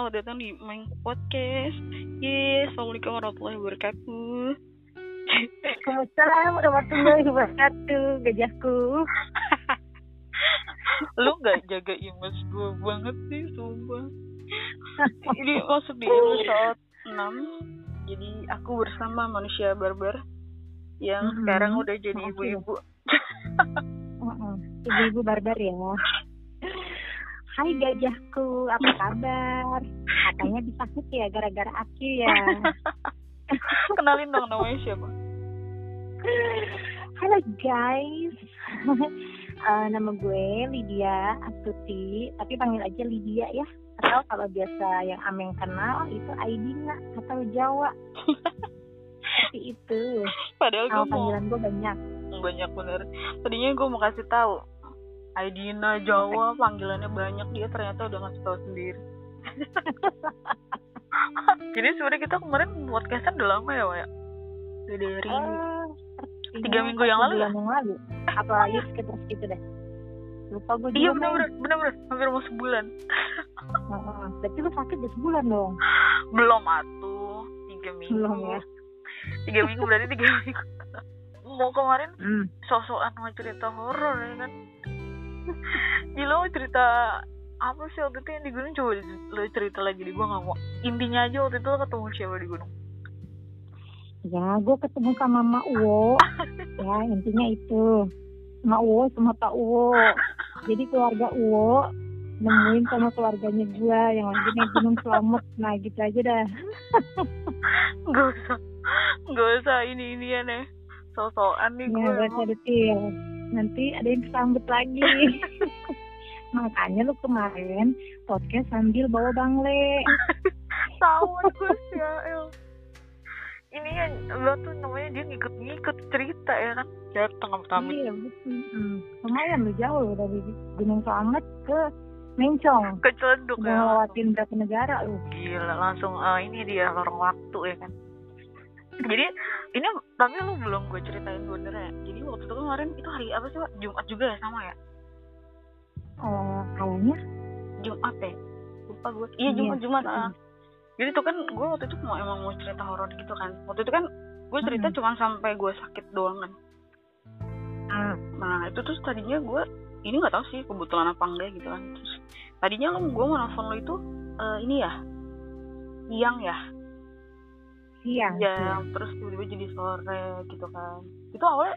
selamat datang di Main Podcast. Yes, Assalamualaikum warahmatullahi wabarakatuh. Waalaikumsalam warahmatullahi wabarakatuh, gajahku. Lu gak jaga image gue banget sih, sumpah. Ini masuk di episode 6. Jadi aku bersama manusia barbar yang Mhm. sekarang udah jadi ibu-ibu. Mm-mm. Ibu-ibu barbar ya. Hai gajahku, apa kabar? Katanya disakit ya gara-gara aki ya. Kenalin dong namanya siapa? Halo guys. Eh, nama gue Lydia Astuti, tapi panggil aja Lydia ya. Atau kalau biasa yang Ameng kenal itu Aidina atau Jawa. Seperti itu. Padahal gue mau panggilan gue banyak. banyak bener. Tadinya gue mau kasih tahu. Aidina Jawa panggilannya banyak dia ternyata udah ngasih tahu sendiri. Jadi sebenarnya kita kemarin podcastan udah lama ya, Wak, ya? Udah dari Eh, Tiga minggu yang lalu ya? yang lalu. Apalagi sekitar segitu deh. Lupa gue Iya juga. bener bener bener bener hampir mau sebulan. Berarti lu sakit udah sebulan dong. Belum atuh tiga minggu. Belum ya. Tiga minggu berarti tiga minggu. Mau kemarin Hmm. sosokan mau cerita horor ya kan? Gila mau cerita apa sih waktu itu yang di gunung coba lo cerita lagi di gua nggak mau intinya aja waktu itu lo ketemu siapa di gunung Ya, gue ketemu sama Mak Uwo. ya, intinya itu. Mak Uwo sama Pak Uwo. Jadi keluarga Uwo nemuin sama keluarganya gue yang lagi naik gunung selamat. Nah, gitu aja dah. Gak usah Gak usah ini inian ya Sosokan nih Ya, gue gak usah detail. Nanti ada yang kesambet lagi. Makanya lu kemarin podcast sambil bawa bangle. Tahu gue ya El. Ini kan lo tuh namanya dia ngikut-ngikut cerita ya kan Datang sama tamu Iya, betul. Hmm. Lumayan lu jauh loh dari Gunung Selamat ke Mencong. Keceduk Udah ya ngelewatin berapa negara lu? Gila langsung eh, ini dia lorong waktu ya kan jadi ini tapi lu belum gue ceritain bener ya jadi waktu itu kemarin itu hari apa sih Pak? Jumat juga ya sama ya? Eh, kayaknya. Jumat ya lupa gue. Iya Iya. Jumat Jumat ah. jadi tuh kan gue waktu itu mau emang mau cerita horor gitu kan. Waktu itu kan gue cerita Hmm. cuma sampai gue sakit doang kan. Ah, nah itu terus tadinya gue ini nggak tahu sih kebetulan apa enggak gitu kan. Terus tadinya lo gue mau nelfon lo itu eh, ini ya? Siang ya siang. ya terus tiba-tiba jadi sore gitu kan. Itu awalnya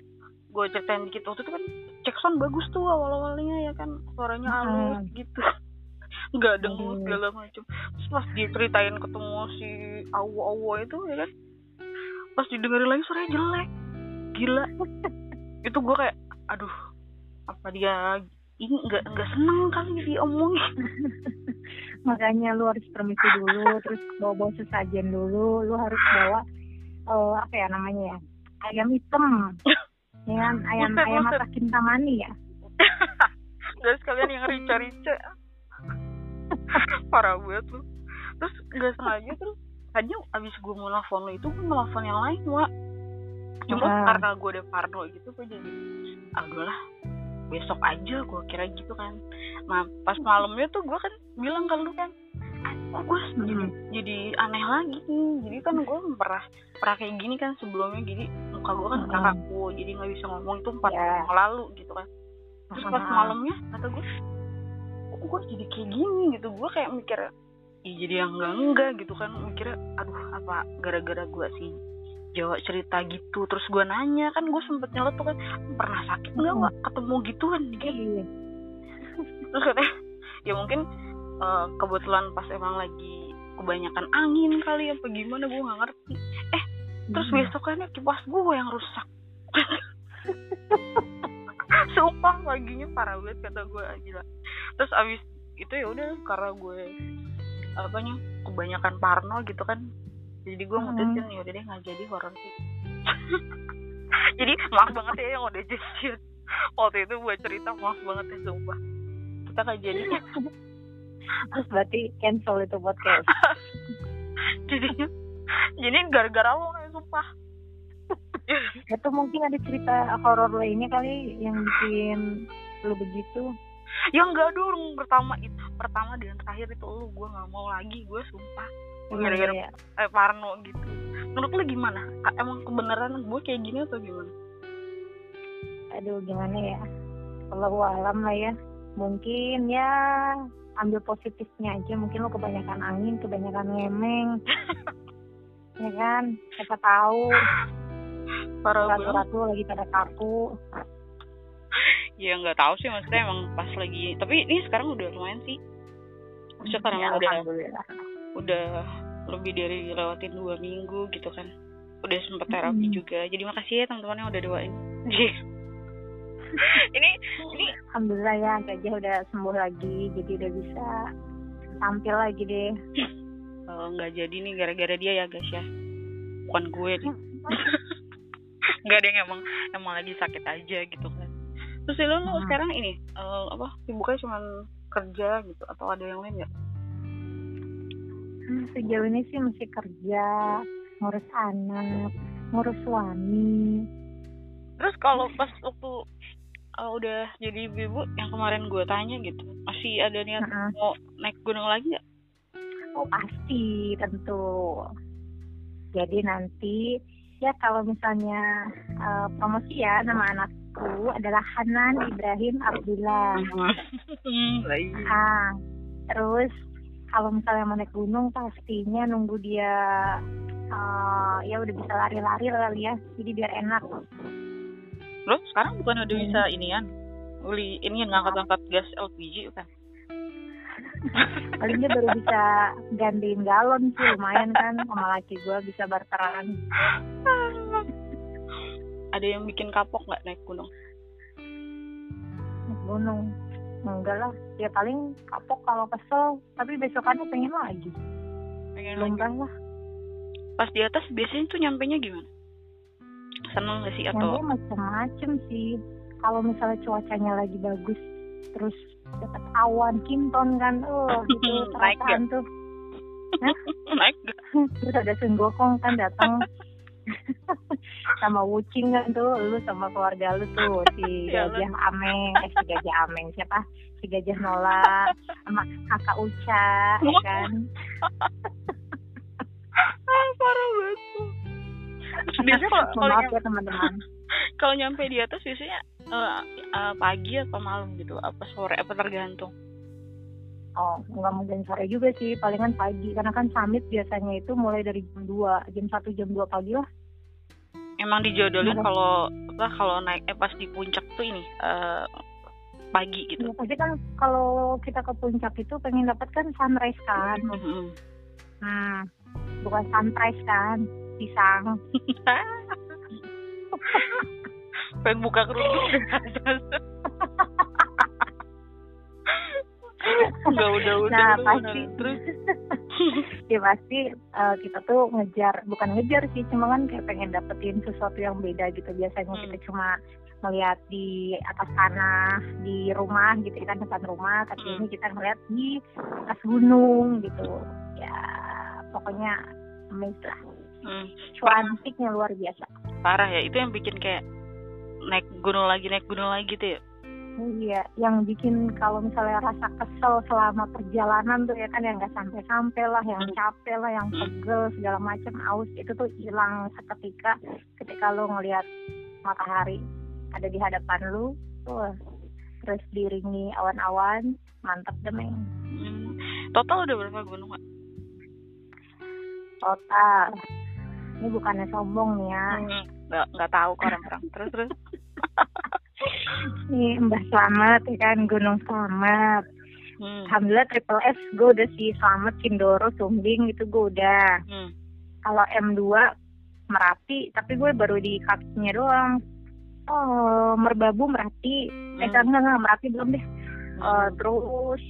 gue ceritain dikit waktu itu kan cek sound bagus tuh awal-awalnya ya kan suaranya halus Hmm. gitu. Nggak dengus segala macam terus pas diceritain ketemu si awo awo itu ya kan pas didengerin lagi suaranya jelek gila. Itu gue kayak aduh apa dia ini nggak nggak seneng kali diomongin Makanya lu harus permisi dulu, terus bawa-bawa sesajen dulu. Lu harus bawa eh, apa ya namanya ya? Ayam hitam. Ya kan? Ayam Buset, ayam buset. kintamani ya? Gak sekalian yang rica-rica Parah banget lu Terus gak sengaja terus Tadinya abis gue mau nelfon lu itu Gue nelfon yang lain Wak Cuma Ah. karena gue udah parno gitu Gue jadi Aduh lah Besok aja gue kira gitu kan Nah pas malamnya tuh gue kan Bilang ke lu kan Kok gue jadi, Mhm. jadi aneh lagi nih Jadi kan gue pernah Pernah kayak gini kan sebelumnya Jadi muka gue kan Mhm. kaku Jadi gak bisa ngomong itu empat Ya. yang lalu gitu kan terus pas Ah. malamnya kata gue kok gue jadi kayak gini gitu gue kayak mikir ya jadi yang enggak enggak gitu kan mikirnya aduh apa gara-gara gue sih Jawa cerita gitu terus gue nanya kan gue sempet nyeletuk kan pernah sakit nggak Hmm. Ketemu gituan gitu Iya. terus katanya ya mungkin eh, kebetulan pas emang lagi kebanyakan angin kali apa gimana gue nggak ngerti eh terus Hmm. besokannya kipas gue yang rusak sumpah paginya parah banget kata gue gila terus abis itu ya udah karena gue apanya kebanyakan parno gitu kan jadi gue Hmm. mutusin ya udah deh nggak jadi horor sih. Jadi maaf banget ya yang udah jadi waktu itu buat cerita maaf banget ya sumpah. Kita nggak jadi. Terus berarti cancel itu podcast. jadinya jadi gara-gara lo nih sumpah. Itu mungkin ada cerita horor lainnya kali yang bikin lu begitu. ya enggak dong. Pertama itu pertama dan terakhir itu lu gue nggak mau lagi gue sumpah gara-gara Iya. eh, parno gitu. Menurut lu gimana? Emang kebenaran gue kayak gini atau gimana? Aduh gimana ya? Kalau alam lah ya. Mungkin ya ambil positifnya aja. Mungkin lo kebanyakan angin kebanyakan ngemeng. Ya kan? Siapa tahu. Urat-urat lo lagi pada kaku. Ya nggak tahu sih maksudnya emang pas lagi tapi ini sekarang udah lumayan sih. Maksudnya karena Ya, udah udah lebih dari lewatin dua minggu gitu kan. Udah sempet terapi Mm. juga. Jadi makasih ya teman-teman yang udah doain. Ini ini alhamdulillah ya gajah udah sembuh lagi jadi udah bisa tampil lagi deh. Eh, nggak jadi nih gara-gara dia ya guys ya. Bukan gue nih. Nggak ada yang emang emang lagi sakit aja gitu kan. Terus lu, lu Hmm. sekarang ini eh, apa sibuknya cuma kerja gitu atau ada yang lain nggak? Hmm, sejauh ini sih masih kerja ngurus anak ngurus suami terus kalau pas waktu eh, udah jadi ibu yang kemarin gue tanya gitu masih ada niat Heeh. mau naik gunung lagi nggak Oh pasti tentu. Jadi nanti ya kalau misalnya eh, promosi ya nama anakku adalah Hanan Ibrahim Abdullah. Hmm, lah iya. Ah, terus kalau misalnya mau naik gunung pastinya nunggu dia eh, ya udah bisa lari-lari kali ya. Jadi biar enak. Loh, sekarang bukan udah Hmm. bisa inian uli ini ngangkat-ngangkat gas LPG kan Paling dia baru bisa gantiin galon sih lumayan kan sama laki gue bisa barteran. ada yang bikin kapok nggak naik gunung naik gunung enggak lah ya paling kapok kalau kesel tapi besokannya pengen lagi. Pengen lagi. Lah. Pas di atas biasanya tuh nyampenya gimana? Seneng gak sih atau? Dia macem-macem sih. Kalau misalnya cuacanya lagi bagus terus dapat awan kinton kan oh gitu Naik perasaan tuh. Naik gak terus ada senggokong kan datang sama wucing kan tuh lu sama keluarga lu tuh si gajah ameng. Eh si gajah ameng siapa? Si gajah nola. Sama kakak uca ya kan? Ah parah banget biasanya kalau maaf ya teman-teman. kalau nyampe di atas biasanya eh, eh, pagi apa malam gitu apa sore apa tergantung Oh, nggak mungkin sore juga sih, palingan pagi. Karena kan summit biasanya itu mulai dari jam 2, jam 1, jam 2 pagi lah. emang dijodohin Kenapa? kalau apa kalau naik eh pas di puncak tuh ini eh, pagi gitu Ya, pasti kan kalau kita ke puncak itu pengen dapat kan sunrise kan. Mhm. Hmm, bukan sunrise kan, pisang. pengen buka kerudung udah udah udah Nah, udah, pasti. udah. terus ya pasti eh, kita tuh ngejar, bukan ngejar sih, cuma kan kayak pengen dapetin sesuatu yang beda gitu. Biasanya Hmm. kita cuma melihat di atas tanah, di rumah gitu kan depan rumah, tapi Hmm. ini kita ngeliat di atas gunung gitu. Ya, pokoknya amazed lah. hmm, Cantiknya luar biasa. parah ya itu yang bikin kayak naik gunung lagi naik gunung lagi gitu ya Iya, yang bikin kalau misalnya rasa kesel selama perjalanan tuh ya kan yang nggak sampai-sampai lah, yang capek lah, yang pegel segala macam aus itu tuh hilang seketika ketika lo ngelihat matahari ada di hadapan lu, tuh terus diringi awan-awan, mantap deh Meng. Hmm. total udah berapa gunung Kak? Total. Ini bukannya sombong nih ya. Hmm, nggak nggak tahu kok orang-orang terus terus Mbah Slamet ya kan, Gunung Slamet. hmm. Alhamdulillah Triple S gue udah sih Slamet, Cindoro, Sumbing itu gue udah. Hmm. kalau M2 Merapi tapi gue baru di kakinya doang oh Merbabu Merapi eh Hmm. enggak enggak Merapi belum deh Eh, Hmm. terus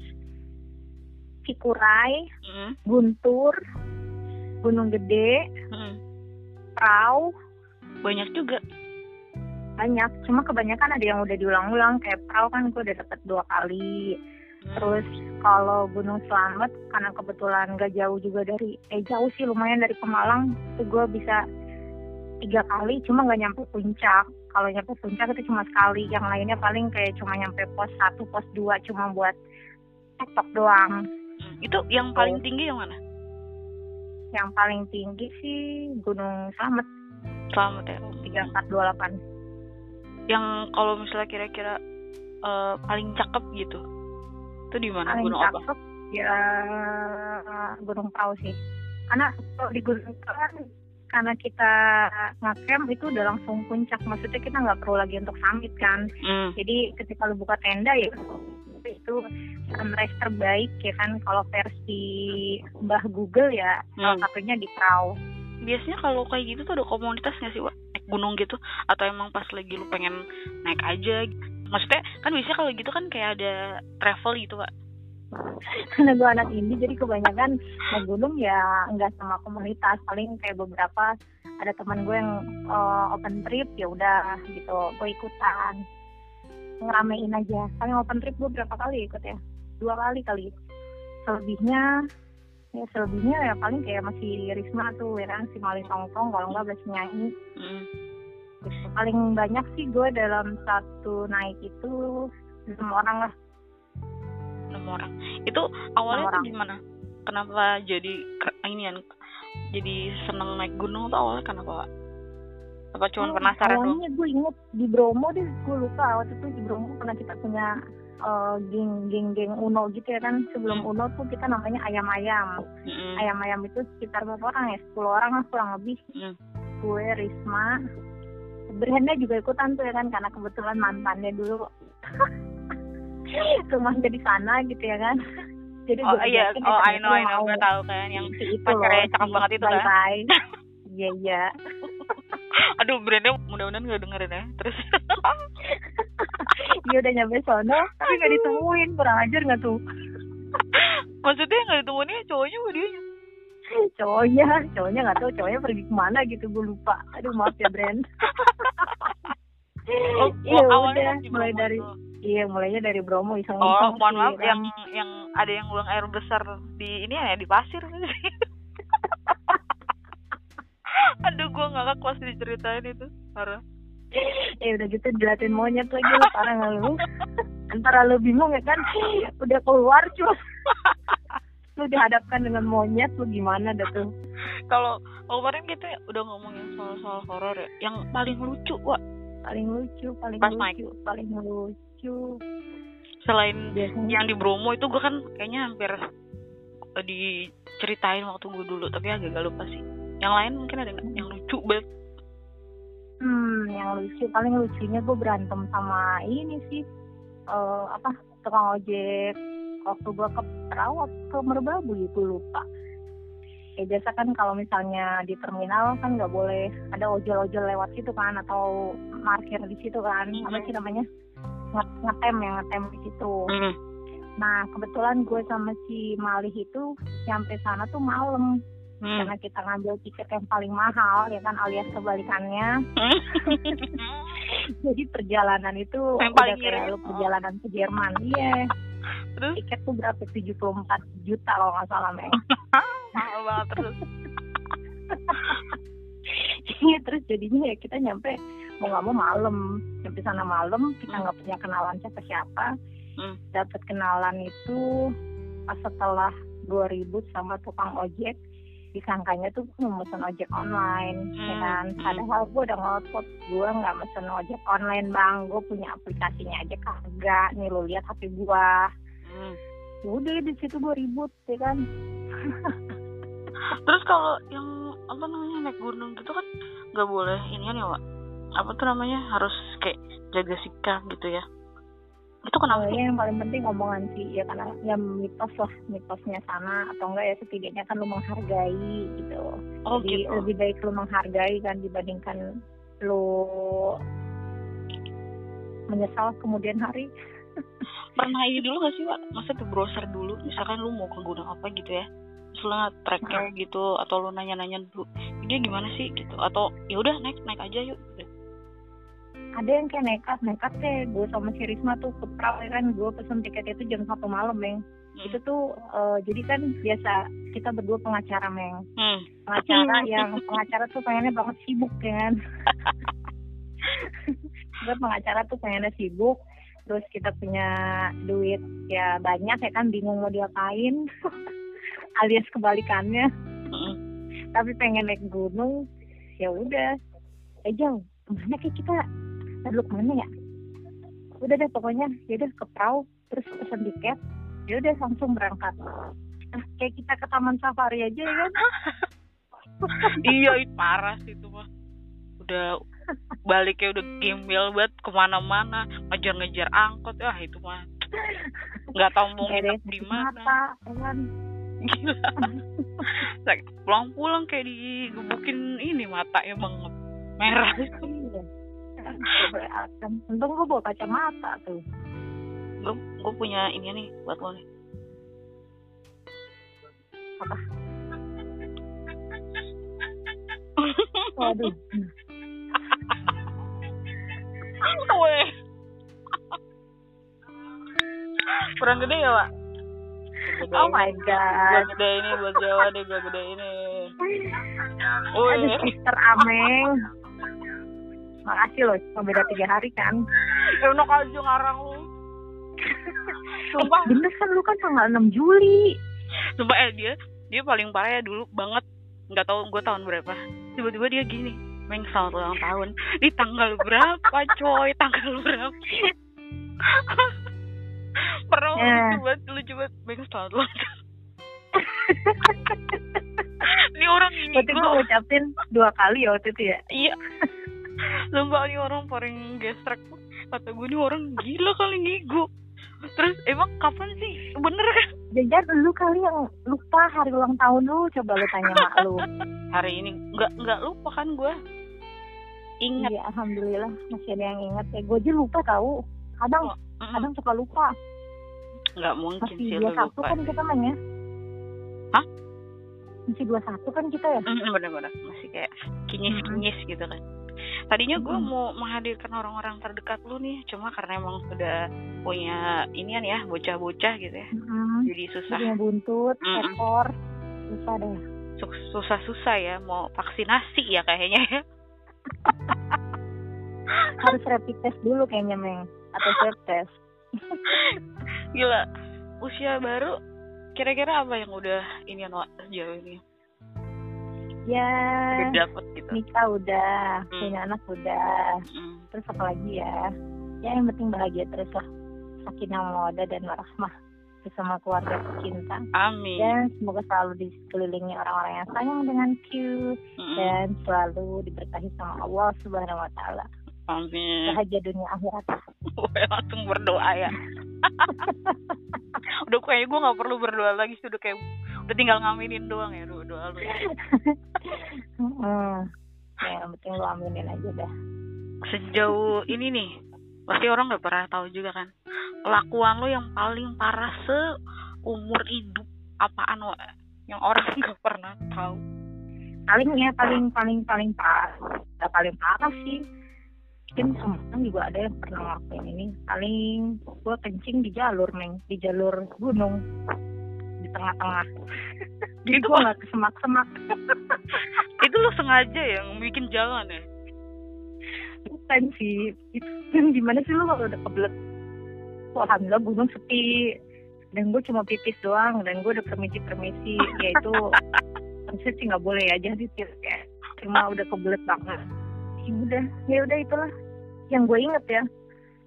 Cikuray Hmm. Guntur Gunung Gede Hmm. Prau banyak juga banyak. Cuma kebanyakan ada yang udah diulang-ulang kayak Prau kan gue udah dapet dua kali. Hmm. terus kalau Gunung Slamet karena kebetulan gak jauh juga dari eh jauh sih lumayan dari Pemalang itu gue bisa tiga kali cuma nggak nyampe puncak. Kalau nyampe puncak itu cuma sekali yang lainnya paling kayak cuma nyampe pos satu pos dua cuma buat tiktok doang. Hmm, itu yang paling tinggi yang mana? Yang paling tinggi sih Gunung Slamet selamat ya? tiga empat dua delapan yang kalau misalnya kira-kira eh, paling cakep gitu itu di mana? Gunung apa? cakep ya Gunung Prau sih. Karena kalau di Gunung Prau kan karena kita ngecamp itu udah langsung puncak. Maksudnya kita nggak perlu lagi untuk summit kan. Hmm, jadi ketika lu buka tenda ya itu sunrise terbaik ya kan. Kalau versi Mbah Google ya salah Hmm. satunya di Prau biasanya kalau kayak gitu tuh ada komunitas nggak sih Wak? Naik gunung gitu atau emang pas lagi lu pengen naik aja maksudnya kan biasanya kalau gitu kan kayak ada travel gitu Wak. karena gue anak indie jadi kebanyakan naik gunung ya nggak sama komunitas. Paling kayak beberapa ada teman gue yang uh, open trip ya udah gitu gue ikutan. Ngeramein aja. Paling open trip gue berapa kali ikut ya? Dua kali kali. Selebihnya ya selebihnya ya paling kayak masih Risma tuh ya kan si Mali Tongtong kalau nggak masih nyanyi Hmm. gitu. paling banyak sih gue dalam satu naik itu enam orang lah enam orang itu awalnya orang. tuh gimana kenapa jadi ini kan jadi seneng naik gunung tuh awalnya kenapa Wak? apa cuma Oh, penasaran awalnya gue inget di Bromo deh gue lupa waktu itu di Bromo pernah kita punya eh, geng geng geng Uno gitu ya kan. Sebelum Hmm. Uno tuh kita namanya ayam ayam. Mm-mm. ayam ayam itu sekitar berapa orang ya? 10 orang lah kurang lebih. Mm. gue Risma. Brenda juga ikutan tuh ya kan karena kebetulan mantannya dulu. Rumahnya di sana gitu ya kan. Jadi oh iya. oh I know I know. gue tahu kan yang Si itu pacarnya cakep banget itu kan? iya iya aduh brandnya mudah-mudahan gak dengerin ya. Terus. Dia udah nyampe sono tapi gak ditemuin. Kurang ajar nggak tuh? Maksudnya nggak ditemuin cowoknya apa dia? Cowoknya cowoknya nggak tahu cowoknya pergi ke mana gitu gue lupa. Aduh maaf ya Brand oh, iya awalnya udah mulai dari tuh. iya mulainya dari Bromo iseng oh mohon maaf yang yang ada yang buang air besar di ini ya di pasir aduh gue ngakak pas diceritain itu. Parah. Ya udah gitu dilatin monyet lagi lu parah nggak lu? Antara lu bingung ya kan? Udah keluar cuma lu dihadapkan dengan monyet lu gimana dah tuh? Kalau kemarin kita udah ngomongin soal soal horor ya. Yang paling lucu wak. Paling lucu paling Pas naik. lucu paling lucu. Selain biasanya. yang di Bromo itu gue kan kayaknya hampir eh, diceritain waktu gue dulu tapi agak gak lupa sih yang lain mungkin ada nggak? Yang lucu banget. Hmm, yang lucu paling lucunya gue berantem sama ini sih eh apa tukang ojek. Waktu gue ke perawat ke Merbabu itu lupa. Ya biasa kan kalau misalnya di terminal kan nggak boleh ada ojol-ojol lewat situ kan atau parkir di situ kan. Apa sih namanya? Nge- ngetem yang ngetem di situ. Hmm. Nah kebetulan gue sama si Malih itu sampai sana tuh malam Hmm. karena kita ngambil tiket yang paling mahal ya kan alias kebalikannya. Jadi perjalanan itu Yang udah paling kayak irit. lu perjalanan ke Jerman. Iya. Terus? Tiket tuh berapa? 74 juta kalau nggak salah Meng mahal banget terus. Iya, terus jadinya ya kita nyampe mau nggak mau malam. Nyampe sana malam kita nggak punya kenalan siapa siapa. Hmm. dapat kenalan itu pas setelah 2000 sama tukang ojek disangkanya tuh gue mesen ojek online ya Hmm, kan? Hmm. padahal gue udah ngotot gue nggak mesen ojek online bang. Gue punya aplikasinya aja kagak. Nih lo lihat hp gue Hmm. Ya udah di situ gue ribut ya kan? Terus kalau yang apa namanya naik gunung gitu kan nggak boleh ini kan ya Wak? apa tuh namanya harus kayak jaga sikap gitu ya itu kenapa sih? Ya, yang paling penting omongan sih ya karena ya mitos lah mitosnya sana atau enggak ya setidaknya kan lu menghargai gitu. Oh jadi gitu. lebih baik lu menghargai kan dibandingkan lu menyesal kemudian hari. Pernah ini dulu gak sih Wak? masa tuh browser dulu misalkan lu mau ke gunung apa gitu ya. Lu nggak tracknya gitu atau lu nanya-nanya dulu dia gimana sih? gitu. Atau ya udah naik naik aja yuk. Gitu. Ada yang kayak nekat nekat deh. Gue sama si Risma tuh ke Prau ya kan. Gue pesen tiket itu jam satu malam Bang Hmm. itu tuh eh, jadi kan biasa kita berdua pengacara meng. Hmm. pengacara yang pengacara tuh pengennya banget sibuk kan. Gue pengacara tuh pengennya sibuk terus kita punya duit ya banyak ya kan. Bingung mau diapain alias kebalikannya. Hmm. tapi pengen naik gunung ya udah. Eh jauh ke mana kayak kita dulu ke mana ya? Udah deh pokoknya. Ya udah ke perahu terus pesen tiket ya udah langsung berangkat. Nah, kayak kita ke taman safari aja ya kan? Iya itu parah sih itu mah. Udah baliknya udah gembel banget ke mana-mana. Ngejar-ngejar angkot ah itu mah. Nggak tahu mau nginep di mana. ya kan? Gila. Pulang-pulang kayak digebukin ini mata emang merah Akan. Untung gue bawa kacamata tuh. gue gue punya ini nih buat lo nih Apa? Waduh. Weh. kurang gede ya pak Oh my gue god. gede ini buat Jawa deh gue gede ini Aduh, Weh. Mister Ameng. Makasih loh, cuma beda tiga hari kan. enak aja ngarang lu. Sumpah. Eh, bener kan lu kan tanggal 6 Juli. sumpah eh dia dia paling parah ya dulu banget. Nggak tahu gue tahun berapa. Tiba-tiba dia gini Meng selamat ulang tahun. Di tanggal berapa coy? Tanggal berapa? Pernah Eh. lucu banget lucu banget. Meng selamat ulang tahun. Ini orang ini Berarti gue ucapin dua kali ya waktu itu ya. iya sumpah ini orang paling gestrek kata gue ini orang gila kali ngigo terus emang kapan sih bener kan Jangan lu kali yang lupa hari ulang tahun lu, coba lu tanya mak lu. hari ini nggak nggak lupa kan gue ingat Iya, alhamdulillah masih ada yang ingat ya. Gue aja lupa tahu. Kadang Mm, kadang suka lupa. nggak mungkin Masih sih dua lu satu lupa kan kita main ya. Hah? Masih dua satu kan kita ya. Mm, bener-bener masih kayak kinyis-kinyis gitu kan tadinya gue mau menghadirkan orang-orang terdekat lu nih cuma karena emang udah punya inian ya bocah-bocah gitu ya Mm-mm. jadi susah Punya buntut, Mm-mm. ekor, susah deh. Su- susah-susah ya mau vaksinasi ya kayaknya ya Harus rapid test dulu kayaknya meng atau swab test. gila usia baru kira-kira apa yang udah ini sejauh ini Ya, udah dapet gitu nikah udah, Hmm. punya anak udah. Mm. Terus apa lagi ya? Ya yang penting bahagia terus lah. Sakinah mawadah dan warahmah bersama keluarga tercinta. amin Dan semoga selalu dikelilingi orang-orang yang sayang dengan Q Mm-mm. dan selalu diberkahi sama Allah Subhanahu wa taala. amin Bahagia dunia akhirat. gue langsung berdoa ya udah kayak gue nggak perlu berdoa lagi sih udah kayak udah tinggal ngaminin doang ya doa doa lu ya. Hmm. Ya, yang penting lu aminin aja dah. sejauh ini nih pasti orang nggak pernah tahu juga kan kelakuan lo yang paling parah seumur hidup apaan wa yang orang nggak pernah tahu Paling ya paling paling paling parah. Gak paling parah sih. Mungkin semua juga ada yang pernah ngelakuin ini. Paling gua kencing di jalur, Meng. Di jalur gunung. Tengah-tengah. Jadi Itu gua nggak ke semak-semak. itu lo sengaja yang bikin jalan ya Bukan sih. Itu kan gimana sih lu kalau udah kebelet. Alhamdulillah gunung sepi. Dan gue cuma pipis doang. Dan gue udah permisi-permisi. Yaitu harusnya sih nggak boleh ya. Jadi ya. Cuma udah kebelet banget. Ya udah. Ya udah itulah. Yang gue inget ya.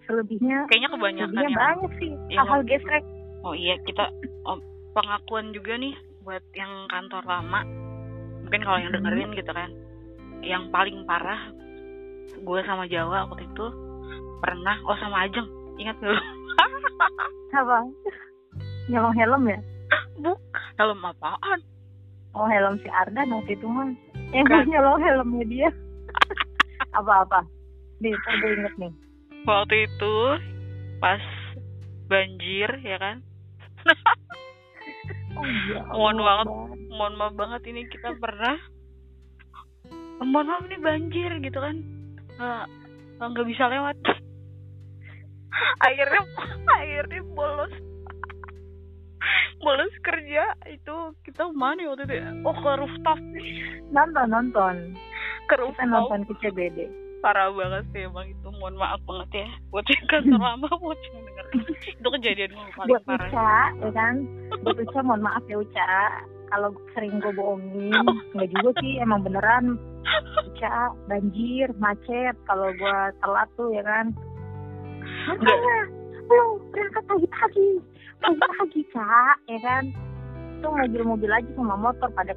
Selebihnya. kayaknya kebanyakan Selebihnya yang banyak sih. yang- Hal-hal gesrek. oh iya kita oh, pengakuan juga nih buat yang kantor lama mungkin kalau yang Hmm. dengerin gitu kan yang paling parah gue sama Jawa waktu itu pernah oh sama Ajeng ingat gak lu? Apa? Nyolong helm ya? Buk, helm apaan? Oh helm si Ardan waktu itu mah. Yang gue Kan. nyolong helmnya dia. Apa-apa? Nih, gue inget nih. Waktu itu pas banjir ya kan. Oh iya. Mohon banget. Bang. Mohon maaf banget ini kita pernah mohon maaf nih banjir gitu kan. Nggak nggak bisa lewat. airnya airnya bolos. males kerja itu kita mana ya waktu itu ya? oh ke rooftop nonton nonton ke kita rooftop nonton ke CBD parah banget sih emang itu. Mohon maaf banget ya buat yang kantor lama buat yang denger. Itu kejadian gue paling buat parah. Uca ya kan? Buat Uca mohon maaf ya Uca. Kalau sering gue bohongin nggak juga sih emang beneran. Uca banjir macet kalau gue telat tuh ya kan? Makanya lu berangkat pagi-pagi. Pagi-pagi Cak ya kan? Tuh mobil-mobil aja sama motor pada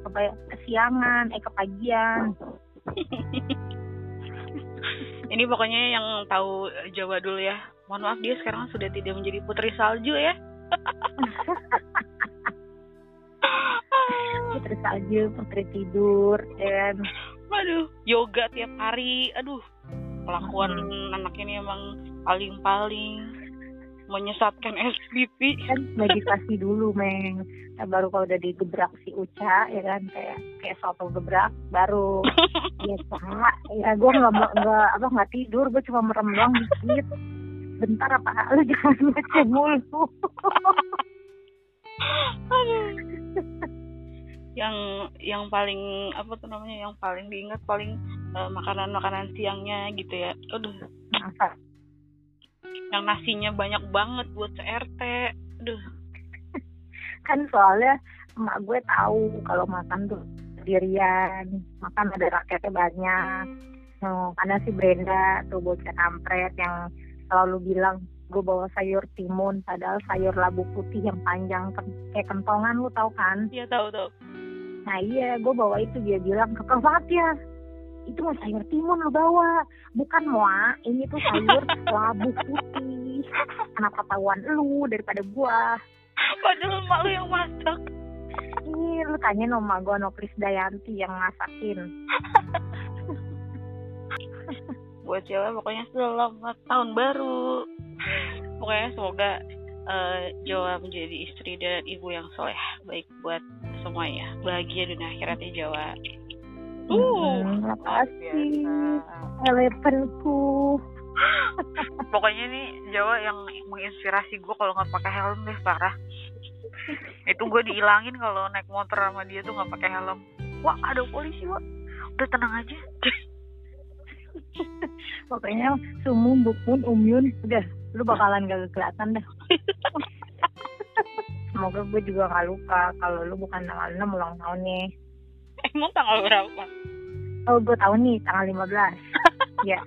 kesiangan eh kepagian ini pokoknya yang tahu Jawa dulu ya. Mohon maaf dia sekarang sudah tidak menjadi putri salju ya. Putri salju putri tidur kan aduh yoga tiap hari. Aduh kelakuan anak ini emang paling-paling menyesatkan SPP kan meditasi dulu meng. Nah, baru kalau udah digebrak si Uca ya kan kayak kayak soto gebrak baru. Biasa ya gue nggak nggak apa nggak tidur gue cuma merem doang dikit bentar apa lu jangan baca mulu. Yang yang paling apa tuh namanya yang paling diingat paling eh, makanan-makanan siangnya gitu ya. Aduh? Yang nasinya banyak banget buat CRT aduh. Kan soalnya emak gue tahu kalau makan tuh sendirian makan ada rakyatnya banyak. Hmm, karena si Brenda tuh bocah kampret yang selalu bilang gue bawa sayur timun padahal sayur labu putih yang panjang kayak kentongan lu tau kan? Iya tahu tahu nah iya gue bawa itu dia bilang kekeh banget ya itu mah sayur timun lu bawa. Bukan moa. Ini tuh sayur labu putih. Kenapa tahuan lu daripada gua. Padahal malu yang masak. Ih, lu tanya nama gue Nokris Dayanti yang masakin. buat cewek pokoknya selamat tahun baru. Pokoknya semoga eh, Jawa menjadi istri dan ibu yang soleh. Baik buat semuanya bahagia dunia akhiratnya Jawa. Uh Makasih. biasa. Elevenku. pokoknya nih Jawa yang menginspirasi gue kalau nggak pakai helm deh parah itu gue diilangin kalau naik motor sama dia tuh nggak pakai helm wah ada polisi wah udah tenang aja Pokoknya sumum, bukun, umyun, udah lu bakalan gak kelihatan dah. Semoga gue juga gak lupa kalau lu bukan tanggal 6 ulang tahunnya. emang tanggal berapa Oh, gue tahu nih tanggal 15. ya.